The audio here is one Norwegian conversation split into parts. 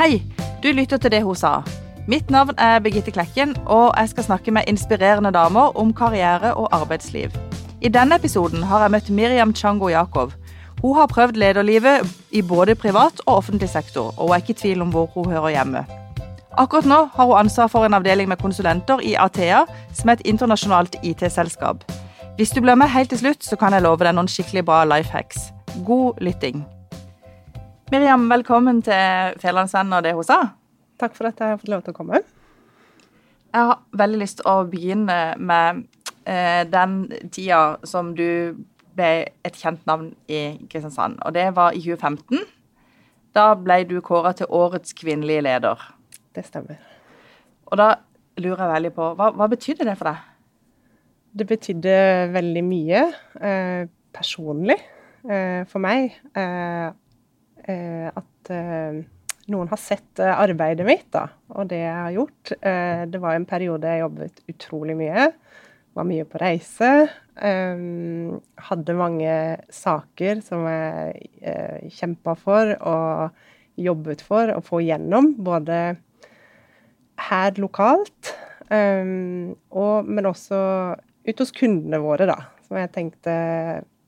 Hei, du lytter til det hun sa. Mitt navn er Birgitte Klekken, og jeg skal snakke med inspirerende damer om karriere og arbeidsliv. I denne episoden har jeg møtt Miriam Chango Jakov. Hun har prøvd lederlivet i både privat og offentlig sektor, og er ikke i tvil om hvor hun hører hjemme. Akkurat nå har hun ansvar for en avdeling med konsulenter i Athea, som er et internasjonalt IT-selskap. Hvis du blir med helt til slutt, så kan jeg love deg noen skikkelig bra life hacks. God lytting. Miriam, velkommen til Fjellandsvennen og det hun sa. Takk for at jeg har fått lov til å komme. Jeg har veldig lyst til å begynne med eh, den tida som du ble et kjent navn i Kristiansand, og det var i 2015. Da ble du kåra til årets kvinnelige leder. Det stemmer. Og da lurer jeg veldig på, hva, hva betydde det for deg? Det betydde veldig mye eh, personlig eh, for meg. Eh, at eh, noen har sett eh, arbeidet mitt, da, og det jeg har gjort. det var en periode jeg jobbet utrolig mye. Var mye på reise. hadde mange saker som jeg kjempa for og jobbet for å få gjennom. Både her lokalt, og, men også ut hos kundene våre, da. Som jeg tenkte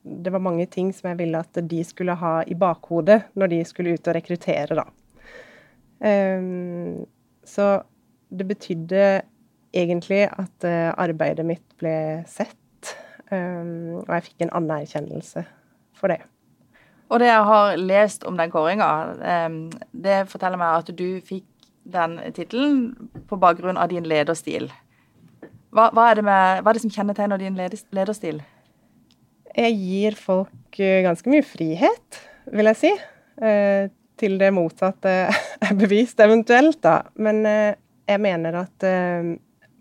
Det var mange ting som jeg ville at de skulle ha i bakhodet når de skulle ut og rekruttere, da. Um, så det betydde egentlig at uh, arbeidet mitt ble sett, um, og jeg fikk en anerkjennelse for det. Og det jeg har lest om den kåringa, um, det forteller meg at du fikk den tittelen på bakgrunn av din lederstil. Hva, hva, er med, hva, er det som kjennetegner din lederstil? Jeg gir folk eh, ganske mye frihet, vil jeg si. Eh, til det motsatte er bevist, eventuelt, da. Men eh, jeg mener at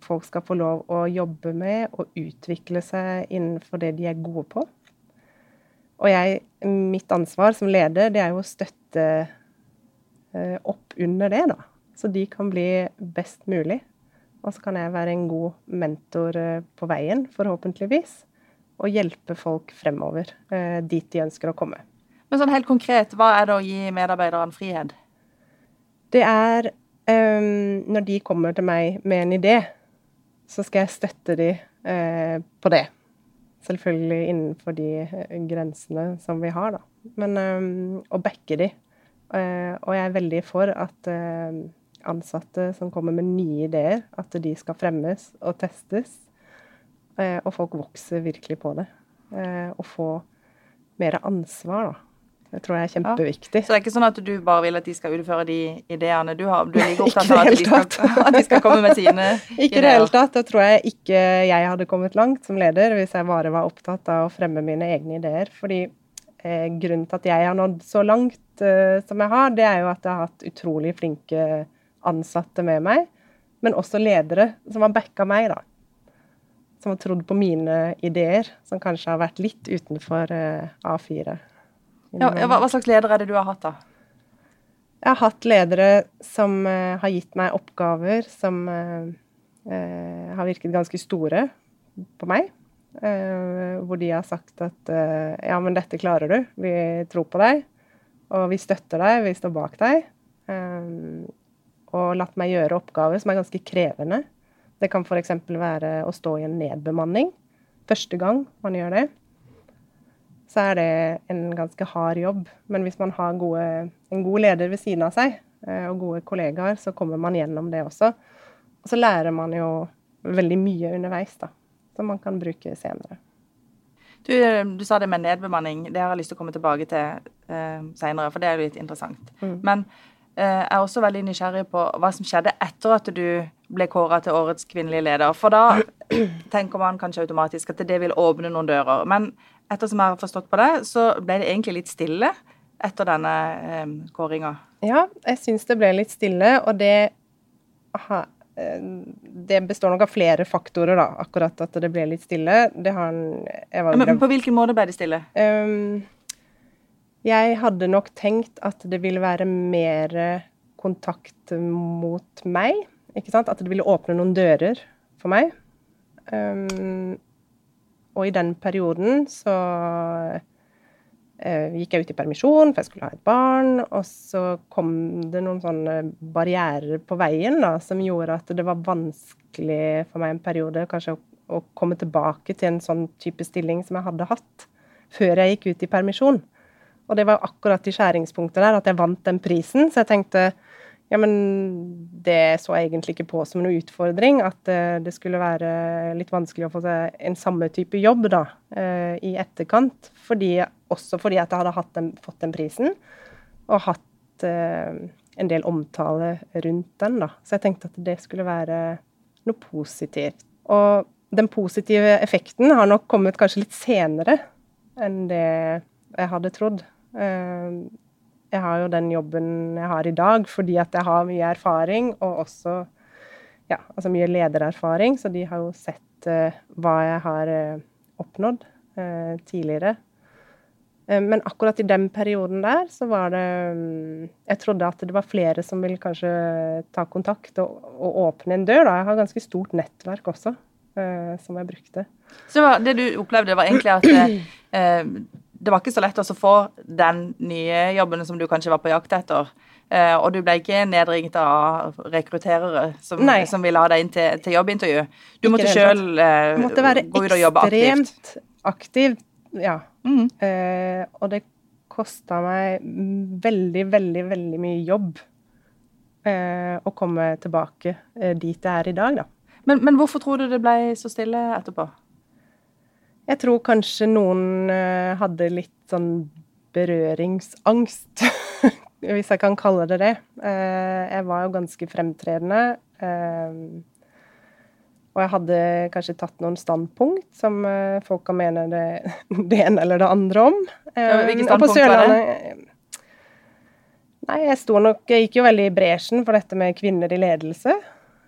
folk skal få lov å jobbe med og utvikle seg innenfor det de er gode på. Og jeg, mitt ansvar som leder, det er jo å støtte opp under det, da så de kan bli best mulig. Og så kan jeg være en god mentor på veien, forhåpentligvis, og hjelpe folk fremover eh, dit de ønsker å komme. Men sånn helt konkret, hva er det å gi medarbeideren frihet? Det er um, når de kommer til meg med en idé, så skal jeg støtte de uh, på det. Selvfølgelig innenfor de grensene som vi har, da. Men um, å backe de. Uh, og jeg er veldig for at uh, ansatte som kommer med nye ideer, at de skal fremmes og testes. Eh, og folk vokser virkelig på det. Eh, og få mer ansvar, da. Det tror jeg er kjempeviktig. Ja. Så det er ikke sånn at du bare vil at de skal utføre de ideene du har? Du er like opptatt av at de, skal, at de, skal, komme med sine ikke ideer? Ikke i det hele tatt. Da tror jeg ikke jeg hadde kommet langt som leder hvis jeg bare var opptatt av å fremme mine egne ideer. Fordi eh, grunnen til at jeg har nådd så langt eh, som jeg har, det er jo at jeg har hatt utrolig flinke ansatte med meg, men også ledere som har backa meg, da. Som har trodd på mine ideer, som kanskje har vært litt utenfor uh, A4. Ja, hva, hva, slags ledere er det du har hatt, da? Jeg har hatt ledere som uh, har gitt meg oppgaver som uh, har virket ganske store på meg. hvor de har sagt at ja, men dette klarer du, vi tror på deg. Og vi støtter deg, vi står bak deg og latt meg gjøre oppgaver som er ganske krevende. Det kan f.eks. være å stå i en nedbemanning. Første gang man gjør det, så er det en ganske hard jobb. Men hvis man har gode, en god leder ved siden av seg, eh, og gode kollegaer, så kommer man gjennom det også. Og så lærer man jo veldig mye underveis, da, som man kan bruke senere. Du, eh, du, sa det med nedbemanning. Det har jeg lyst til å komme tilbake til uh, senere, for det er jo litt interessant. Mm. Men Eh, er også veldig nysgjerrig på hva som skjedde etter at du ble kåra til årets kvinnelige leder. For da tenker man kanskje automatisk at det vil åpne noen dører. Men ettersom jeg har forstått på det, så ble det egentlig litt stille etter denne eh, kåringa. Ja, jeg syns det ble litt stille, og det aha, eh, det består nok av flere faktorer, da, akkurat at det ble litt stille. Det har en Men på hvilken måte ble det stille? Um, jeg hadde nok tenkt at det ville være mer kontakt mot meg. Ikke sant? At det ville åpne noen dører for meg. Um, og i den perioden så uh, gikk jeg ut i permisjon, for jeg skulle ha et barn. Og så kom det noen sånne barrierer på veien da, som gjorde at det var vanskelig for meg en periode kanskje å, å komme tilbake til en sånn type stilling som jeg hadde hatt før jeg gikk ut i permisjon. Og det var akkurat i skjæringspunktet der at jeg vant den prisen. Så jeg tenkte ja, men det så jeg egentlig ikke på som noen utfordring. At uh, det skulle være litt vanskelig å få seg en samme type jobb da, uh, i etterkant. Fordi, også fordi at jeg hadde den, fått den prisen, og hatt uh, en del omtale rundt den. da. Så jeg tenkte at det skulle være noe positivt. Og den positive effekten har nok kommet kanskje litt senere enn det jeg hadde trodd. Jeg har jo den jobben jeg har i dag fordi at jeg har mye erfaring, og også ja, altså mye ledererfaring, så de har jo sett uh, hva jeg har uh, oppnådd uh, tidligere. men akkurat i den perioden der, så var det um, Jeg trodde at det var flere som ville kanskje ta kontakt og, og åpne en dør. Da. Jeg har ganske stort nettverk også, som jeg brukte. Så det, du opplevde, var egentlig at det var ikke så lett å få den nye jobben som du kanskje var på jakt etter. Uh, og du ble ikke nedringt av rekrutterere som, som ville ha deg inn til, til jobbintervju. Du ikke måtte sjøl uh, gå ut og jobbe aktivt. Måtte være Ekstremt aktiv, ja. Mm. Uh, og det kosta meg veldig, veldig, veldig mye jobb å komme tilbake dit jeg er i dag, da. Men, men hvorfor tror du det ble så stille etterpå? Jeg tror kanskje noen uh, hadde litt sånn berøringsangst, hvis jeg kan kalle det det. Uh, jeg var jo ganske fremtredende. Uh, og jeg hadde kanskje tatt noen standpunkt som folk kan mene det, det ene eller det andre om. Hvilke standpunkt var det? Nei, jeg sto nok Jeg gikk jo veldig i bresjen for dette med kvinner i ledelse.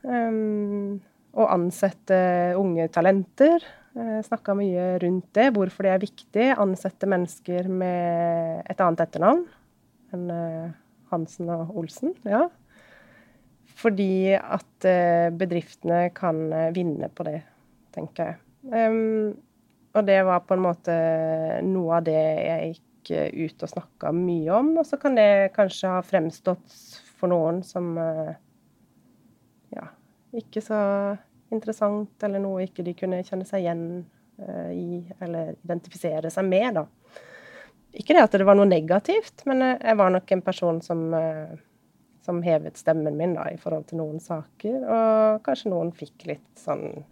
Og ansette unge talenter. Eh, Snakka mye rundt det, hvorfor det er viktig. Ansette mennesker med et annet etternavn enn eh, Hansen og Olsen. Ja. Fordi at eh, bedriftene kan vinne på det, tenker jeg. Og det var på en måte noe av det jeg gikk ut og snakka mye om. Og så kan det kanskje ha fremstått for noen som ja, ikke så interessant, eller noe ikke de kunne kjenne seg igjen uh, i, eller identifisere seg med, da. Ikke det at det var noe negativt, men uh, jeg var nok en person som, uh, som hevet stemmen min da, i forhold til noen saker. Og kanskje noen fikk litt sånn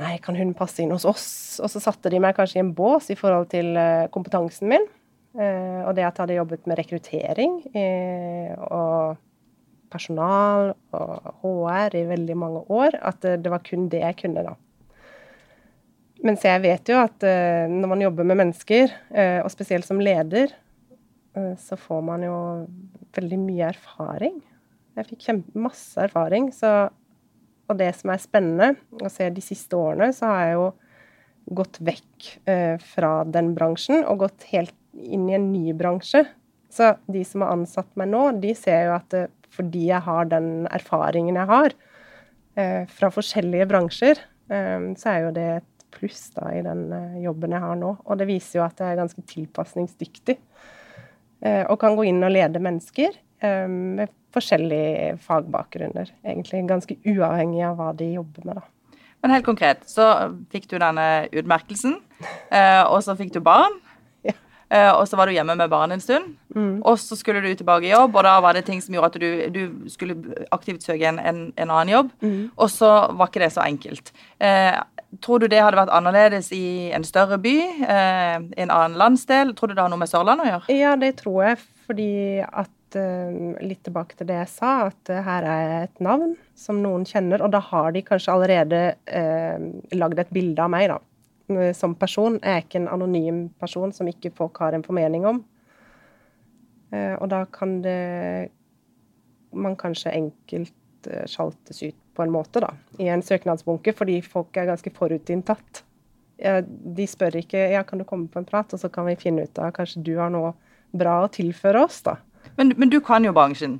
Nei, kan hun passe inn hos oss? Og så satte de meg kanskje i en bås i forhold til kompetansen min. og det at jeg hadde jobbet med rekruttering og personal og HR i veldig mange år, at det var kun det jeg kunne, da. Mens jeg vet jo at uh, når man jobber med mennesker, uh, og spesielt som leder, så får man jo veldig mye erfaring. Jeg fikk masse erfaring. Så, og det som er spennende å se de siste årene, så har jeg jo gått vekk fra den bransjen og gått helt inn i en ny bransje. Så de som har ansatt meg nå, de ser jo at fordi jeg har den erfaringen jeg har eh, fra forskjellige bransjer, eh, så er jo det et pluss da i den eh, jobben jeg har nå. Og det viser jo at jeg er ganske tilpasningsdyktig. Og kan gå inn og lede mennesker med forskjellige fagbakgrunner. Egentlig ganske uavhengig av hva de jobber med, da. Men helt konkret, så fikk du denne utmerkelsen, og så fikk du barn. Uh, og så var du hjemme med barnet en stund. Mm. Og så skulle du tilbake i jobb, og da var det ting som gjorde at du, du skulle aktivt søke en, en, en annen jobb. Mm. Og så var ikke det så enkelt. Eh, tror du det hadde vært annerledes i en større by? eh, en annen landsdel? Tror du det har noe med Sørlandet å gjøre? Ja, det tror jeg. Fordi at Litt tilbake til det jeg sa, at her er et navn som noen kjenner. Og da har de kanskje allerede lagd et bilde av meg, da. Eh, som person. Jeg er ikke en anonym person som ikke folk har en formening om. Eh, og da kan det man kanskje enkelt eh, sjaltes ut på en måte, da, i en søknadsbunke, fordi folk er ganske forutinntatt. De spør ikke ja, kan du komme på en prat, og så kan vi finne ut av kanskje du har noe bra å tilføre oss, da. Men, men du kan jo bransjen?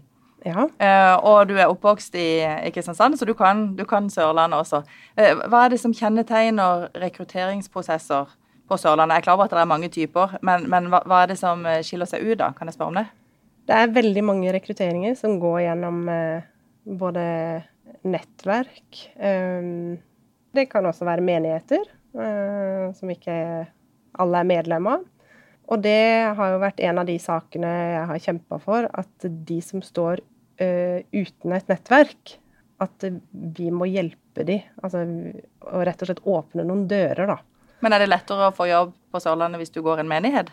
Ja. Uh, og du er oppvokst i, i Kristiansand, så du kan, du kan, Sørlandet også. Uh, hva er det som kjennetegner rekrutteringsprosesser på Sørlandet? Jeg er klar over at det er mange typer, men, men hva, hva, er det som eh, skiller seg ut, da? Kan jeg spørre om det? Det er veldig mange rekrutteringer som går gjennom uh, både nettverk um, Det kan også være menigheter, som ikke alle er medlem av. Og det har jo vært en av de sakene jeg har kjempa for, at de som står uh, uten et nettverk, at vi må hjelpe de, altså, og rett og slett åpne noen dører, da. Men er det lettere å få jobb på Sørlandet hvis du går en menighet?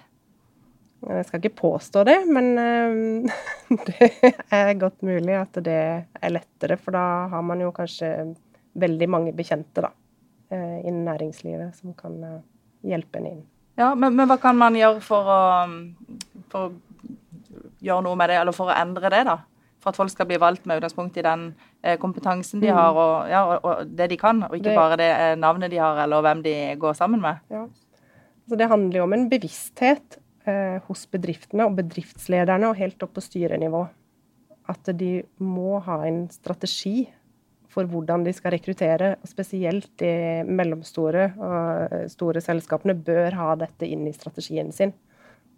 Jeg skal ikke påstå det, men uh, det er godt mulig at det er lettere. For da har man jo kanskje veldig mange bekjente da, uh, innen næringslivet som kan hjelpe en inn. Ja, men, men, hva kan man gjøre for å, for å gjøre noe med det, eller for å endre det, da? for at folk skal bli valgt med utgangspunkt i den eh, kompetansen de mm. har og, ja, og, og, det de kan, og ikke det, bare det eh, navnet de har eller hvem de går sammen med. Ja. Så det handler jo om en bevissthet eh, hos bedriftene og bedriftslederne og helt opp på styrenivå. At de må ha en strategi for hvordan de skal rekruttere. Spesielt de mellomstore og eh, store selskapene bør ha dette inn i strategien sin.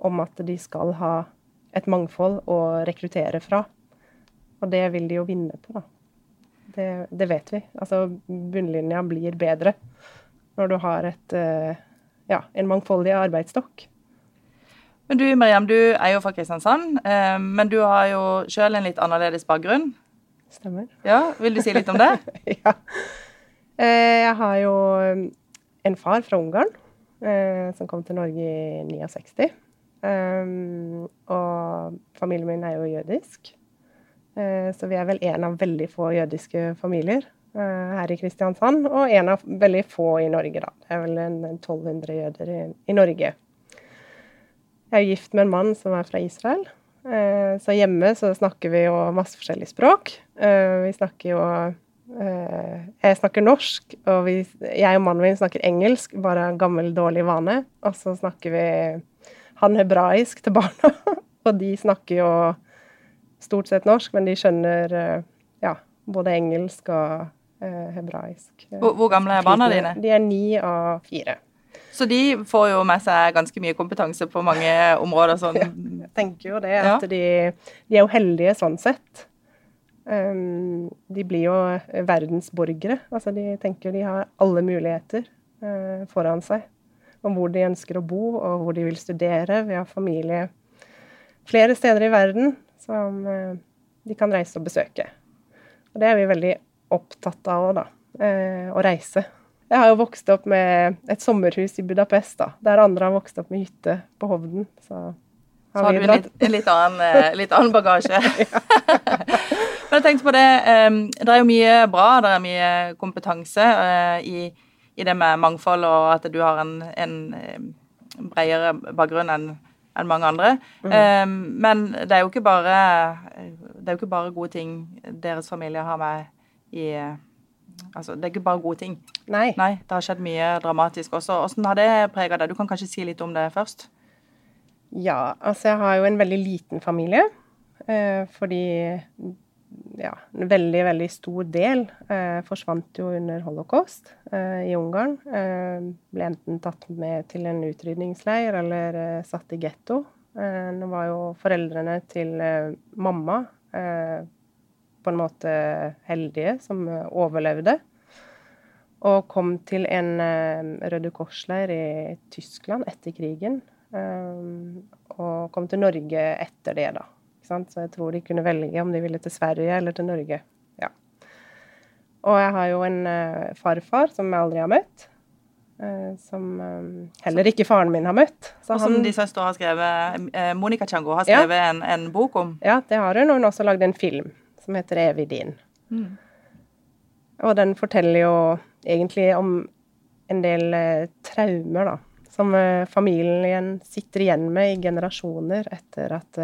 Om at de skal ha et mangfold å rekruttere fra. Og det vil de jo vinne på, da. Det, det vet vi. Altså bunnlinja blir bedre når du har et, eh, ja, en mangfoldig arbeidsstokk. Men du Miriam, du er jo fra Kristiansand, eh, men du har jo sjøl en litt annerledes bakgrunn. Stemmer. Ja, Vil du si litt om det? ja. Eh, jeg har jo en far fra Ungarn som kom til Norge i 69. Og familien min er jo jødisk. Eh, så vi er vel en av veldig få jødiske familier eh, her i Kristiansand, og en av veldig få i Norge, da. Det er vel en 1200 jøder i, i Norge. Jeg er gift med en mann som er fra Israel. Eh, så hjemme så snakker vi jo masse forskjellige språk. Vi snakker jo Jeg snakker norsk, og vi, jeg og mannen min snakker engelsk, bare en gammel, dårlig vane. Og så snakker vi han hebraisk til barna, og de snakker jo stort sett norsk, men de skjønner eh, ja, både engelsk og eh, hebraisk. Hvor, hvor, gamle er barna dine? De er ni og fire. Så de får jo med seg ganske mye kompetanse på mange områder? Sånn. Jeg tenker jo det, at ja. de, de, er jo heldige sånn sett. Um, de blir jo verdensborgere. Altså de tenker de har alle muligheter uh, foran seg. Om hvor de ønsker å bo, og hvor de vil studere. Vi har familie flere steder i verden som uh, de kan reise og besøke. Og det er vi veldig opptatt av òg, da. Uh, å reise. Jeg har jo vokst opp med et sommerhus i Budapest, da, der andre har vokst opp med hytte på Hovden. Så har, så har du litt, litt, annen, eh, litt annen bagasje. Men jeg tenkte på det, det er jo mye bra, det er mye kompetanse i, i det med mangfold, og at du har en, en bredere bakgrunn enn enn mange andre. Mm. Um, men det er, jo ikke bare, det er jo ikke bare gode ting deres familie har med i Altså, det er ikke bare gode ting. Nei. Nei det har skjedd mye dramatisk også. Hvordan har det prega deg? Du kan kanskje si litt om det først? Ja, altså jeg har jo en veldig liten familie. Eh, fordi ja, en veldig, veldig stor del eh, forsvant jo under holocaust eh, i Ungarn. Eh, ble enten tatt med til en utrydningsleir eller eh, satt i getto. Eh, nå var jo foreldrene til eh, mamma på en måte heldige som overlevde. Og kom til en Røde Kors-leir i Tyskland etter krigen. og kom til Norge etter det, da. Så jeg tror de kunne velge om de ville til Sverige eller til Norge. Ja. Og jeg har jo en uh, farfar som jeg aldri har møtt. Som heller ikke faren min har møtt. Så og som han, de søstre har skrevet Monica Chango har skrevet ja. en, en, bok om. Ja, det har hun. Og hun har også lagd en film som heter 'Evig din'. Mm. Og den forteller jo egentlig om en del traumer, da. Som familien sitter igjen med i generasjoner etter at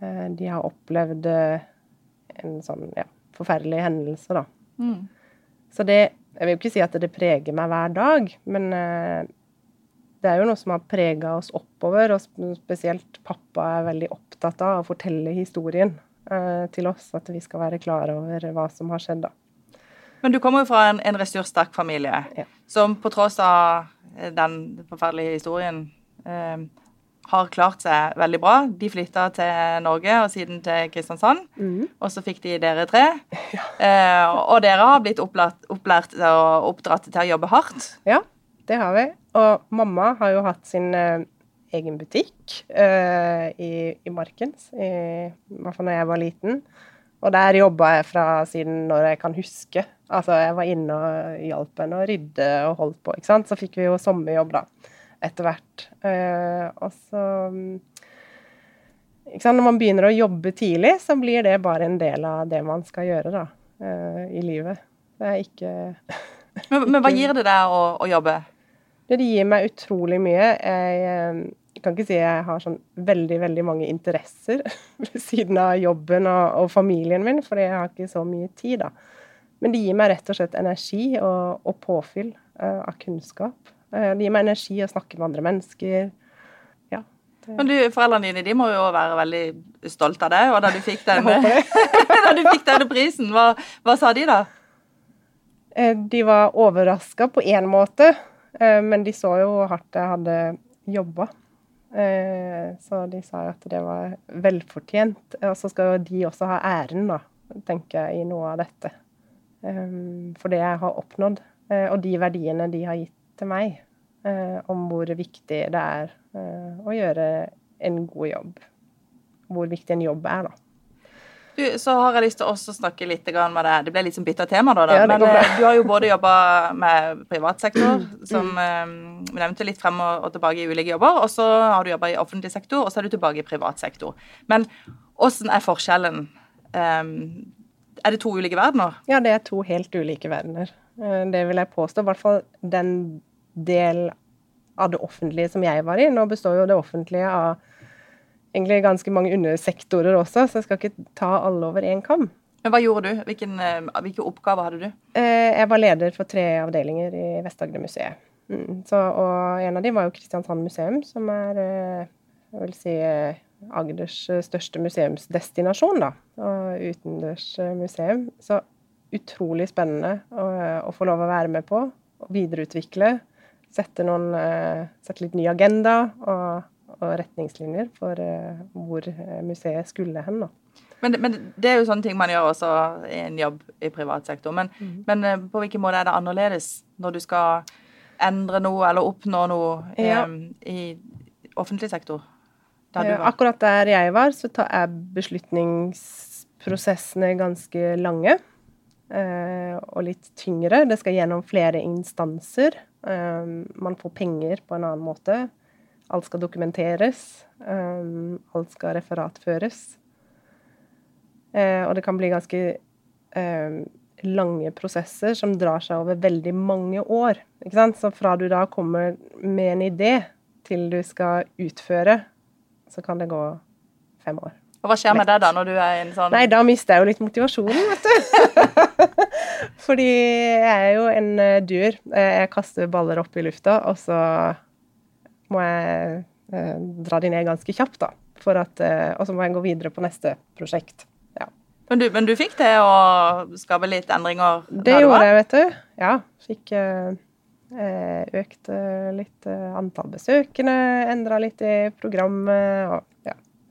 Eh, de har opplevd eh, en sånn ja, forferdelig hendelse, da. Mm. Så det Jeg vil jo ikke si at det preger meg hver dag, men eh, det er jo noe som har prega oss oppover, og spesielt pappa er veldig opptatt av å fortelle historien til oss, at vi skal være klar over hva som har skjedd, da. Men du kommer jo fra en, en ressurssterk familie, ja. som på tross av den forferdelige historien, eh, har klart seg veldig bra. De flytta til Norge og siden til Kristiansand. Mm. Og så fikk de dere tre. Ja. Eh, og dere har blitt opplært, opplært og oppdratt til å jobbe hardt. Ja, det har vi. Og mamma har jo hatt sin uh, egen butikk uh, i, i Markens, i, i hvert fall da jeg var liten. Og der jobba jeg fra siden når jeg kan huske. Altså, jeg var inne og hjalp henne å rydde og holdt på, ikke sant. Så fikk vi jo sommerjobb, da etter hvert. Uh, og så ikke sant? Når man begynner å jobbe tidlig, så blir det bare en del av det man skal gjøre da, uh, i livet. Det er ikke men, men, hva gir det deg å, å, jobbe? Det gir meg utrolig mye. Jeg, jeg, kan ikke si jeg har sånn veldig, veldig mange interesser ved siden av jobben og, og familien min, for jeg har ikke så mye tid, da. Men det gir meg rett og slett energi og, og påfyll uh, av kunnskap. Uh, det gir meg energi å snakke med andre mennesker. Ja. Men du, Foreldrene dine de må jo være veldig stolt av deg. Og da du fikk den, da du fikk den prisen, hva, hva, sa de da? Uh, de var overraska på én måte, men de så jo hardt jeg hadde jobba. Så de sa at det var velfortjent. Og så skal jo de også ha æren, da, tenker jeg, i noe av dette. For det jeg har oppnådd, og de verdiene de har gitt til meg eh, om hvor viktig det er eh, å gjøre en god jobb. Hvor viktig en jobb er, da. Du, så har jeg lyst til å snakke litt med deg. Det ble litt som bitter tema, da. da. Ja, Men eh, du har jo både jobba med privat sektor, som mm. vi nevnte litt frem og, og, tilbake i ulike jobber, og så har du jobba i offentlig sektor, og så er du tilbake i privat sektor. Men åssen er forskjellen? Um, er det to ulike verdener? Ja, det er to helt ulike verdener. Det vil jeg påstå. I hvert fall den del av det offentlige som jeg var i. Nå består jo det offentlige av egentlig ganske mange undersektorer også, så jeg skal ikke ta alle over én kam. Men Hva gjorde du? Hvilken, eh, hvilke oppgaver hadde du? Eh, jeg var leder for tre avdelinger i Vest-Agder-museet. Mm, og en av dem var jo Kristiansand museum, som er eh, jeg vil si Agders største museumsdestinasjon, da. Og utendørs museum. Så utrolig spennende å, å, få lov å være med på. Og videreutvikle sette, noen, sette litt ny agenda og, og retningslinjer for eh, hvor eh, museet skulle hen. da. Men, men, det er jo sånne ting man gjør også i en jobb i privat sektor. Men, mm. men på hvilken måte er det annerledes når du skal endre noe eller oppnå noe ja. i offentlig sektor? Ja, akkurat der jeg var, så er beslutningsprosessene ganske lange. Og litt tyngre. Det skal gjennom flere instanser. Man får penger på en annen måte. Alt skal dokumenteres. Um, alt skal referatføres. Uh, og det kan bli ganske uh, lange prosesser som drar seg over veldig mange år. Ikke sant? Så fra du da kommer med en idé til du skal utføre, så kan det gå fem år. Og Hva skjer med deg da, når du er i en sånn Nei, da mister jeg jo litt motivasjonen, vet du. Fordi jeg er jo en dur. Jeg kaster baller opp i lufta, og så må jeg eh, dra de ned ganske kjapt, da. Uh, og så må jeg gå videre på neste prosjekt. Ja. Men, du, men du fikk det å skape litt endringer? Det gjorde jeg, vet du. Ja. Fikk økt litt antall besøkende, endra litt i programmet. og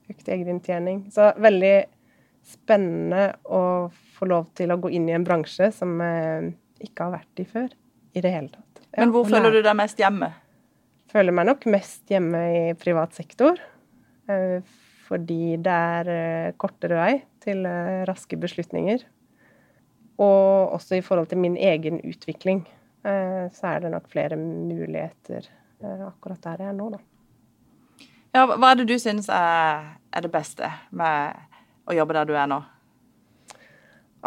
økt egeninntjening. Så veldig spennende å få lov til å gå inn i en bransje som eh, ikke har vært i før i det hele tatt. Ja, Men hvor føler du deg mest hjemme? Føler meg nok mest hjemme i privat sektor. Eh, fordi det er eh, kortere vei til eh, raske beslutninger. Og også i forhold til min egen utvikling, så er det nok flere muligheter akkurat der jeg er nå, da. Ja, hva er det du syns er, er, det beste med å jobbe der du er nå?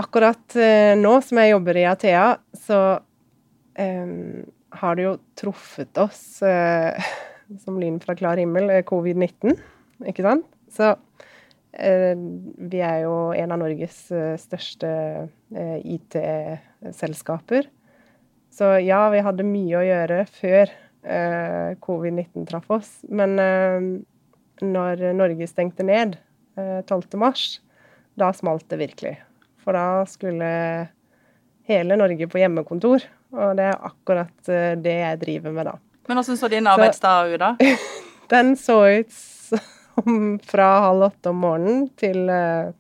Akkurat nå som jeg jobber i Athea, så eh, har det jo truffet oss eh, som lyn fra klar himmel, eh, covid-19, ikke sant? Så eh, vi er jo en av Norges eh, største IT-selskaper. Så ja, vi hadde mye å gjøre før eh, covid-19 traff oss. Men eh, når Norge stengte ned eh, 12.3, da smalt det virkelig. For da skulle hele Norge på hjemmekontor. Og det er akkurat eh, det jeg driver med da. Men hvordan så din arbeidsdag ut, da? Den så ut som fra halv åtte om morgenen til uh,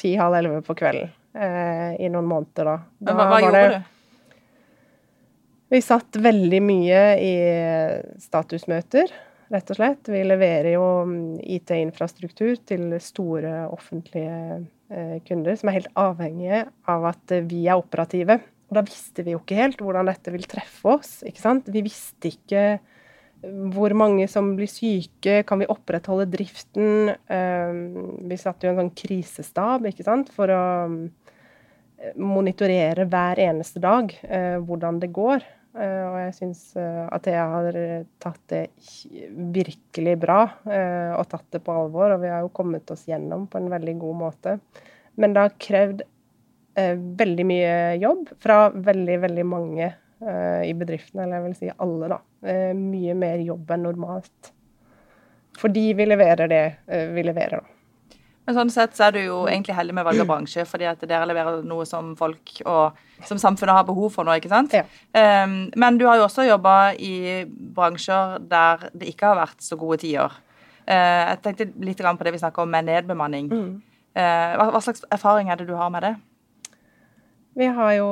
ti-halv elleve på kvelden. Uh, I noen måneder, da. Men hva, hva gjorde det, du? Vi satt veldig mye i statusmøter, rett og slett. Vi leverer jo mm, IT-infrastruktur til store offentlige eh, kunder som er helt avhengige av at vi er operative. Og da visste vi jo ikke helt hvordan dette vil treffe oss. ikke sant? Vi visste ikke hvor mange som blir syke, kan vi opprettholde driften? Eh, vi satt jo en sånn krisestab ikke sant? for å mm, monitorere hver eneste dag eh, hvordan det går. Eh, og jeg syns Athea har tatt det virkelig bra eh, og tatt det på alvor. Og vi har jo kommet oss gjennom på en veldig god måte. Men det har krevd veldig mye jobb fra veldig, veldig mange i bedriftene, eller jeg vil si alle, da. Mye mer jobb enn normalt. Fordi vi leverer det vi leverer, da. Men sånn sett så er du jo egentlig heldig med valg av bransje, fordi at dere leverer noe som folk og som samfunnet har behov for nå, ikke sant? Ja. Um, men du har jo også jobba i bransjer der det ikke har vært så gode tider. Uh, jeg tenkte litt på det vi snakker om med nedbemanning. Mm. Uh, hva, hva, slags erfaring er det du har med det? Vi har jo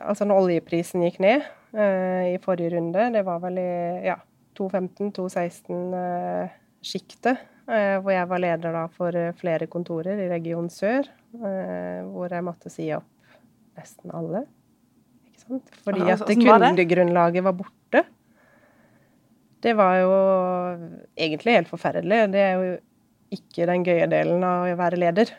Altså når oljeprisen gikk ned eh, i forrige runde, det var vel i ja, 2015-2016-sjiktet. Eh, hvor jeg var leder da for eh, flere kontorer i region sør. Eh, hvor jeg måtte si opp nesten alle. Ikke sant? Fordi at kundegrunnlaget var borte. Det var jo egentlig helt forferdelig. Det er jo ikke den gøye delen av å være leder.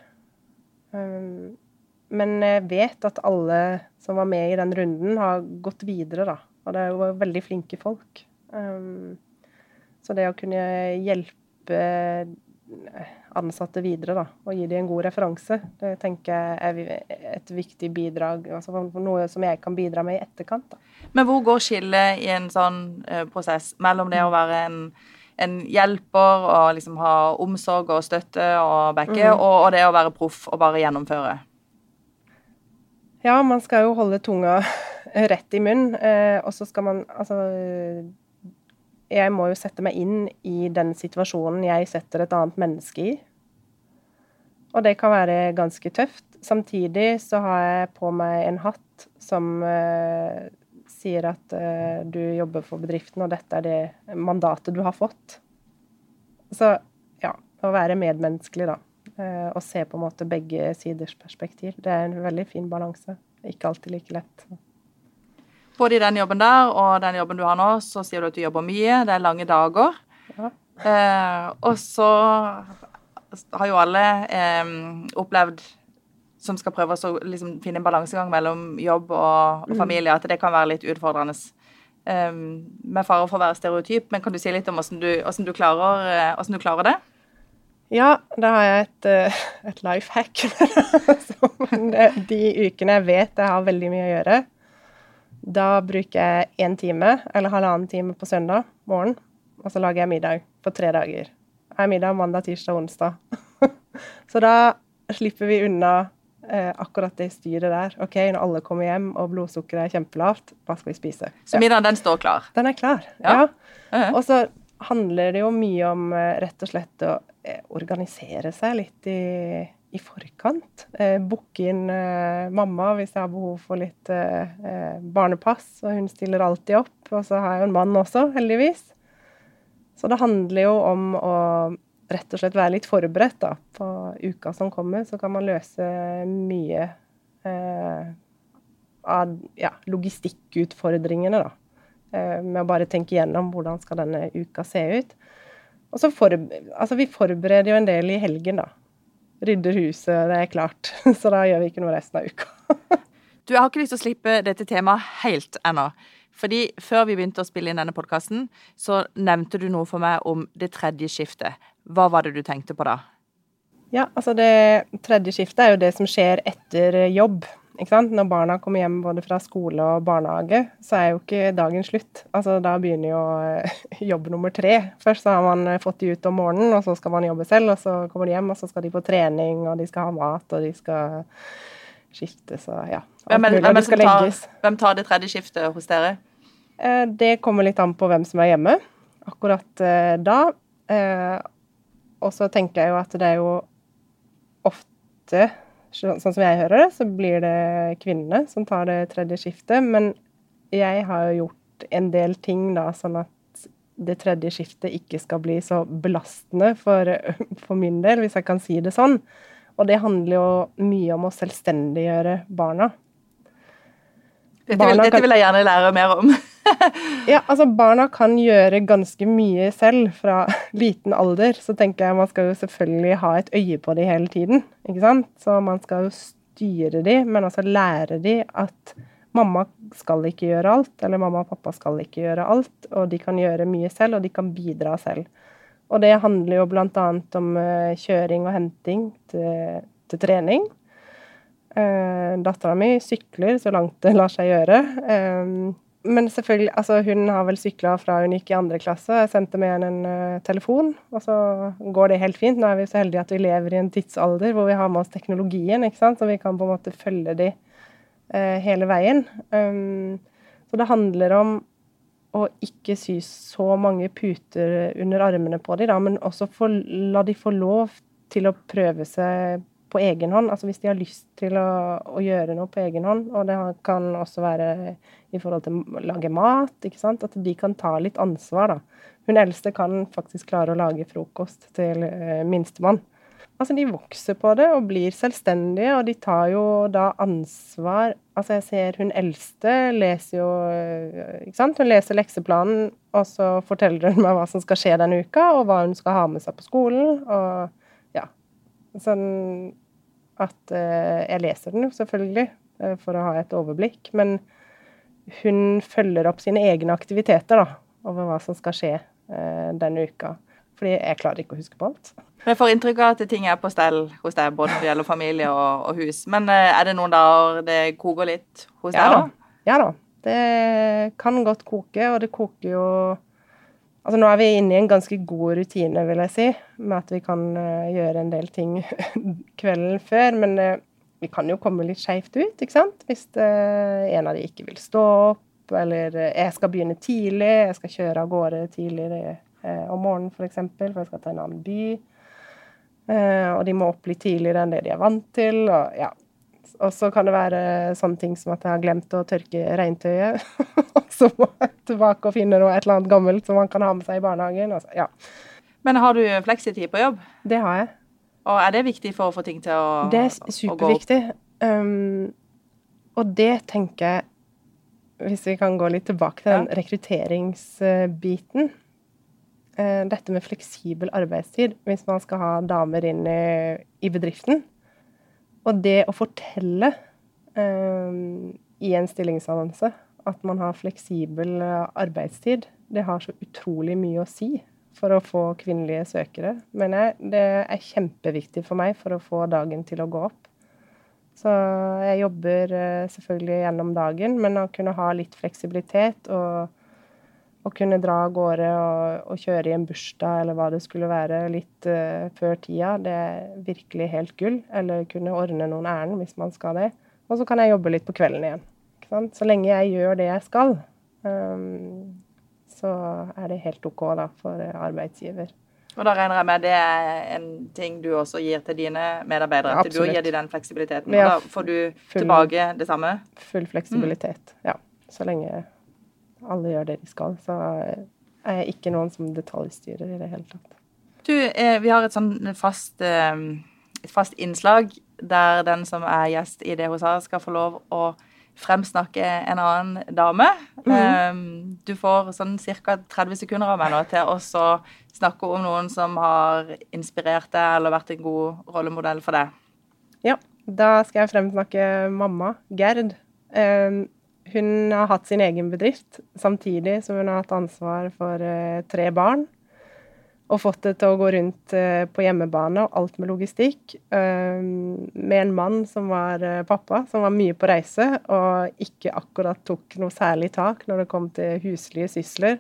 Men jeg vet at alle som var med i den runden, har gått videre, da. Og det er jo veldig flinke folk. Så det å kunne hjelpe hjelpe ansatte videre da, og gi dem en god referanse. Det tenker jeg er et viktig bidrag, altså noe som jeg kan bidra med i etterkant. Da. Men hvor går skillet i en sånn uh, prosess mellom det å være en, en hjelper og liksom ha omsorg og støtte og backe, mm. og, og, det å være proff og bare gjennomføre? Ja, man skal jo holde tunga rett i munnen, uh, og så skal man altså jeg må jo sette meg inn i den situasjonen jeg setter et annet menneske i. Og det kan være ganske tøft. Samtidig så har jeg på meg en hatt som uh, sier at uh, du jobber for bedriften, og dette er det mandatet du har fått. Så ja, å være medmenneskelig, da. Uh, og se på en måte begge siders perspektiv. Det er en veldig fin balanse. Ikke alltid like lett. Både i den jobben der og den jobben du har nå, så sier du at du jobber mye. Det er lange dager. Ja. Eh, og så har jo alle eh, opplevd som skal prøve å liksom, finne en balansegang mellom jobb og, og, mm. familie, at det kan være litt utfordrende. Um, med fare for å være stereotyp, men kan du si litt om hvordan du, hvordan du, klarer, eh, hvordan du klarer, det? Ja, da har jeg et, eh, et life hack. de ukene jeg vet jeg har veldig mye å gjøre, da bruker jeg én time eller halvannen time på søndag morgen, og så lager jeg middag på tre dager. Jeg har middag mandag, tirsdag, onsdag. så da slipper vi unna eh, akkurat det styret der. OK, når alle kommer hjem og blodsukkeret er kjempelavt, hva skal vi spise? Så middagen, den står klar? Den er klar, ja. ja. Og så handler det jo mye om eh, rett og slett å organisere seg litt i i forkant. Eh, Booke inn eh, mamma hvis jeg har behov for litt eh, eh, barnepass, og hun stiller alltid opp. Og så har jeg jo en mann også, heldigvis. Så det handler jo om å rett og slett være litt forberedt da, på uka som kommer. Så kan man løse mye eh, av ja, logistikkutfordringene, da. Eh, med å bare tenke gjennom hvordan skal denne uka se ut. Og så for, altså, vi forbereder jo en del i helgen, da rydder huset, det er klart. Så da gjør vi ikke noe resten av uka. du, Jeg har ikke lyst til å slippe dette temaet helt ennå. Fordi Før vi begynte å spille inn denne podkasten, så nevnte du noe for meg om det tredje skiftet. Hva var det du tenkte på da? Ja, altså Det tredje skiftet er jo det som skjer etter jobb. Når barna kommer hjem både fra skole og barnehage, så er jo ikke dagen slutt. Altså, da begynner jo eh, jobb nummer tre. Først så har man eh, fått de ut om morgenen, og så skal man jobbe selv. Og så kommer de hjem, og så skal de på trening, og de skal ha mat, og de skal skiftes og ja. Hvem, hvem, skal tar, hvem, tar, det tredje skiftet hos dere? eh, det kommer litt an på hvem som er hjemme akkurat da. Og så tenker jeg jo at det er jo ofte, sånn som jeg hører det, så blir det kvinnene som tar det tredje skiftet. Men jeg har jo gjort en del ting da, sånn at det tredje skiftet ikke skal bli så belastende for, for min del, hvis jeg kan si det sånn. Og det handler jo mye om å selvstendiggjøre barna. Dette vil, dette vil jeg gjerne lære mer om. ja, altså Barna kan gjøre ganske mye selv fra liten alder. Så tenker jeg man skal jo selvfølgelig ha et øye på dem hele tiden. ikke sant? Så man skal jo styre dem, men altså lære dem at mamma skal ikke gjøre alt, eller mamma og pappa skal ikke gjøre alt. Og de kan gjøre mye selv, og de kan bidra selv. Og det handler jo bl.a. om eh, kjøring og henting til, til trening. Uh, Dattera mi sykler så langt det lar seg gjøre. Um, men selvfølgelig, altså hun har vel sykla fra hun gikk i andre klasse. Jeg sendte med henne en uh, telefon, og så går det helt fint. Nå er vi så heldige at vi lever i en tidsalder hvor vi har med oss teknologien, ikke sant? så vi kan på en måte følge de uh, hele veien. Um, så det handler om å ikke sy så mange puter under armene på dem, men også få, la de få lov til å prøve seg på egen hånd. Altså hvis de har lyst til å, å, gjøre noe på egen hånd. Og det kan også være i forhold til å lage mat. ikke sant? At de kan ta litt ansvar, da. Hun eldste kan faktisk klare å lage frokost til eh, minstemann. Altså, de vokser på det og blir selvstendige, og de tar jo da ansvar Altså, jeg ser hun eldste leser jo eh, Ikke sant? Hun leser lekseplanen, og så forteller hun meg hva som skal skje denne uka, og hva hun skal ha med seg på skolen. og ja. Sånn at eh, Jeg leser den jo selvfølgelig eh, for å ha et overblikk, men hun følger opp sine egne aktiviteter da, over hva som skal skje eh, denne uka. Fordi jeg klarer ikke å huske på alt. Jeg får inntrykk av at ting er på stell hos deg, både når det gjelder familie og, og hus. Men er det noen dager det koker litt hos ja, deg? da? Ja da. Det kan godt koke, og det koker jo Altså nå er vi inne i en ganske god rutine, vil jeg si, med at vi kan uh, gjøre en del ting kvelden før. Men uh, vi kan jo komme litt skeivt ut, ikke sant. Hvis uh, en av de ikke vil stå opp, eller jeg skal begynne tidlig, jeg skal kjøre av gårde tidligere om morgenen f.eks., for, eksempel, for jeg skal ta en annen by. og de må opp litt tidligere enn det de er vant til. og ja, og så kan det være sånne ting som at jeg har glemt å tørke regntøyet. og så må jeg tilbake og finne noe, et eller annet gammelt som man kan ha med seg i barnehagen. Altså, ja. Men har du fleksitid på jobb? Det har jeg. Og er det viktig for å få ting til å, gå opp? Det er superviktig. Um, og det tenker jeg, hvis vi kan gå litt tilbake til den ja. rekrutteringsbiten uh, Dette med fleksibel arbeidstid, hvis man skal ha damer inn i, i bedriften og det å fortelle um, i en stillingsannonse at man har fleksibel eh, arbeidstid, det har så utrolig mye å si for å få kvinnelige søkere, mener jeg. Det er kjempeviktig for meg for å få dagen til å gå opp. Så jeg jobber uh, selvfølgelig gjennom dagen, men å kunne ha litt fleksibilitet og å kunne dra av gårde og, og, kjøre i en bursdag eller hva det skulle være litt uh, før tida, det er virkelig helt gull. Eller kunne ordne noen ærend hvis man skal det. Og så kan jeg jobbe litt på kvelden igjen. Så lenge jeg gjør det jeg skal, um, så er det helt OK da, for arbeidsgiver. Og da regner jeg med det er en ting du også gir til dine medarbeidere? At du gir dem den fleksibiliteten? Og da får du full, tilbake det samme? Full fleksibilitet, mm. ja. Så lenge alle gjør det de skal. Så er jeg ikke noen som detaljstyrer i det hele tatt. Du, eh, vi har et sånn fast, eh, et fast innslag der den som er gjest i oss, skal få lov å fremsnakke en annen dame. Mm. Du får sånn ca. 30 sekunder av meg nå til å snakke om noen som har inspirert deg eller vært en god rollemodell for deg. Ja, da skal jeg fremsnakke mamma, Gerd. Hun har hatt sin egen bedrift samtidig som hun har hatt ansvar for uh, tre barn. Og fått det til å gå rundt uh, på hjemmebane og alt med logistikk. Uh, med en mann som var pappa, som var mye på reise og ikke akkurat tok noe særlig tak når det kom til huslige sysler.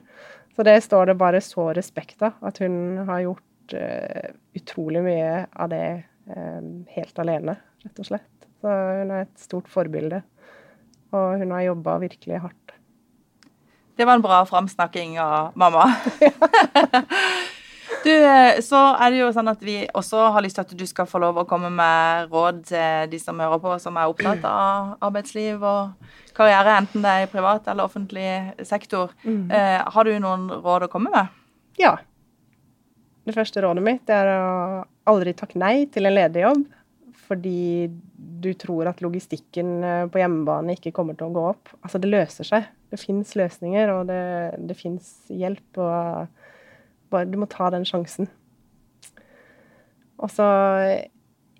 Så det står det bare så respekt av, at hun har gjort utrolig mye av det helt alene, rett og slett. Så hun er et stort forbilde. Og hun har jobba virkelig hardt. Det var en bra framsnakking av mamma. du, så er det jo sånn at vi også har lyst til at du skal få lov å komme med råd til de som hører på, som er opptatt av arbeidsliv og karriere, enten det er i privat eller offentlig sektor. Mm. Eh, har du noen råd å komme med? Ja. Det første rådet mitt er å aldri takke nei til en ledig jobb fordi du tror at logistikken eh, på hjemmebane ikke kommer til å gå opp. Altså, det løser seg. Det fins løsninger, og det, det fins hjelp. Og bare, du må ta den sjansen. Og så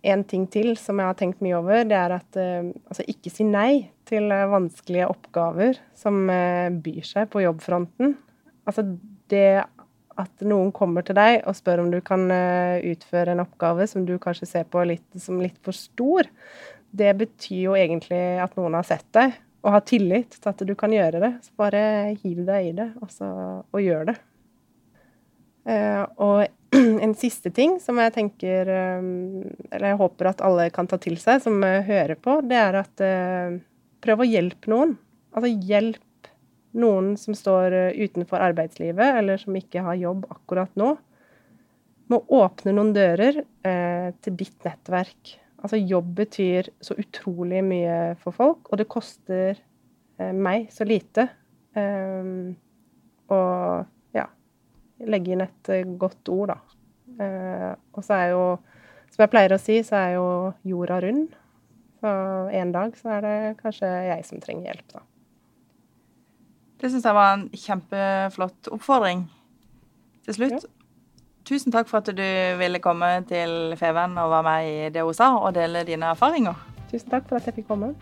en ting til som jeg har tenkt mye over, det er at uh, altså ikke si nei til vanskelige oppgaver som byr seg på jobbfronten. Altså det at noen kommer til deg og spør om du kan eh, utføre en oppgave som du kanskje ser på litt, som litt for stor, det betyr jo egentlig at noen har sett deg og har tillit til at du kan gjøre det. Så bare hiv deg i det, og, og gjør det. Uh, og en siste ting som jeg tenker um, Eller jeg håper at alle kan ta til seg, som hører på, det er at uh, prøv å hjelpe noen. Altså hjelp noen som står eh, utenfor arbeidslivet, eller som ikke har jobb akkurat nå, med å åpne noen dører eh, til ditt nettverk. Altså jobb betyr så utrolig mye for folk, og det koster eh, meg så lite. Um, og ja legge inn et uh, godt ord, da. Uh, og så er jo, som jeg pleier å si, så er jo jorda rund. Så en dag så er det kanskje jeg som trenger hjelp, da. Det syns jeg var en kjempeflott oppfordring. Til slutt, ja. Tusen takk for at du ville komme til Feven og være med i det hun sa, og dele dine erfaringer. Tusen takk for at jeg fikk komme.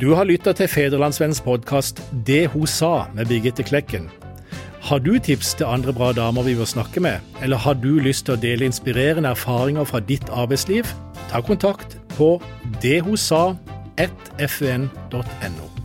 Du har lytta til Federlandsvennens podkast 'Det hun sa' med Birgitte Klekken. Har du tips til andre bra damer vi bør snakke med, eller har du lyst til å dele inspirerende erfaringer fra ditt arbeidsliv? Ta kontakt på dethosa1fn.no.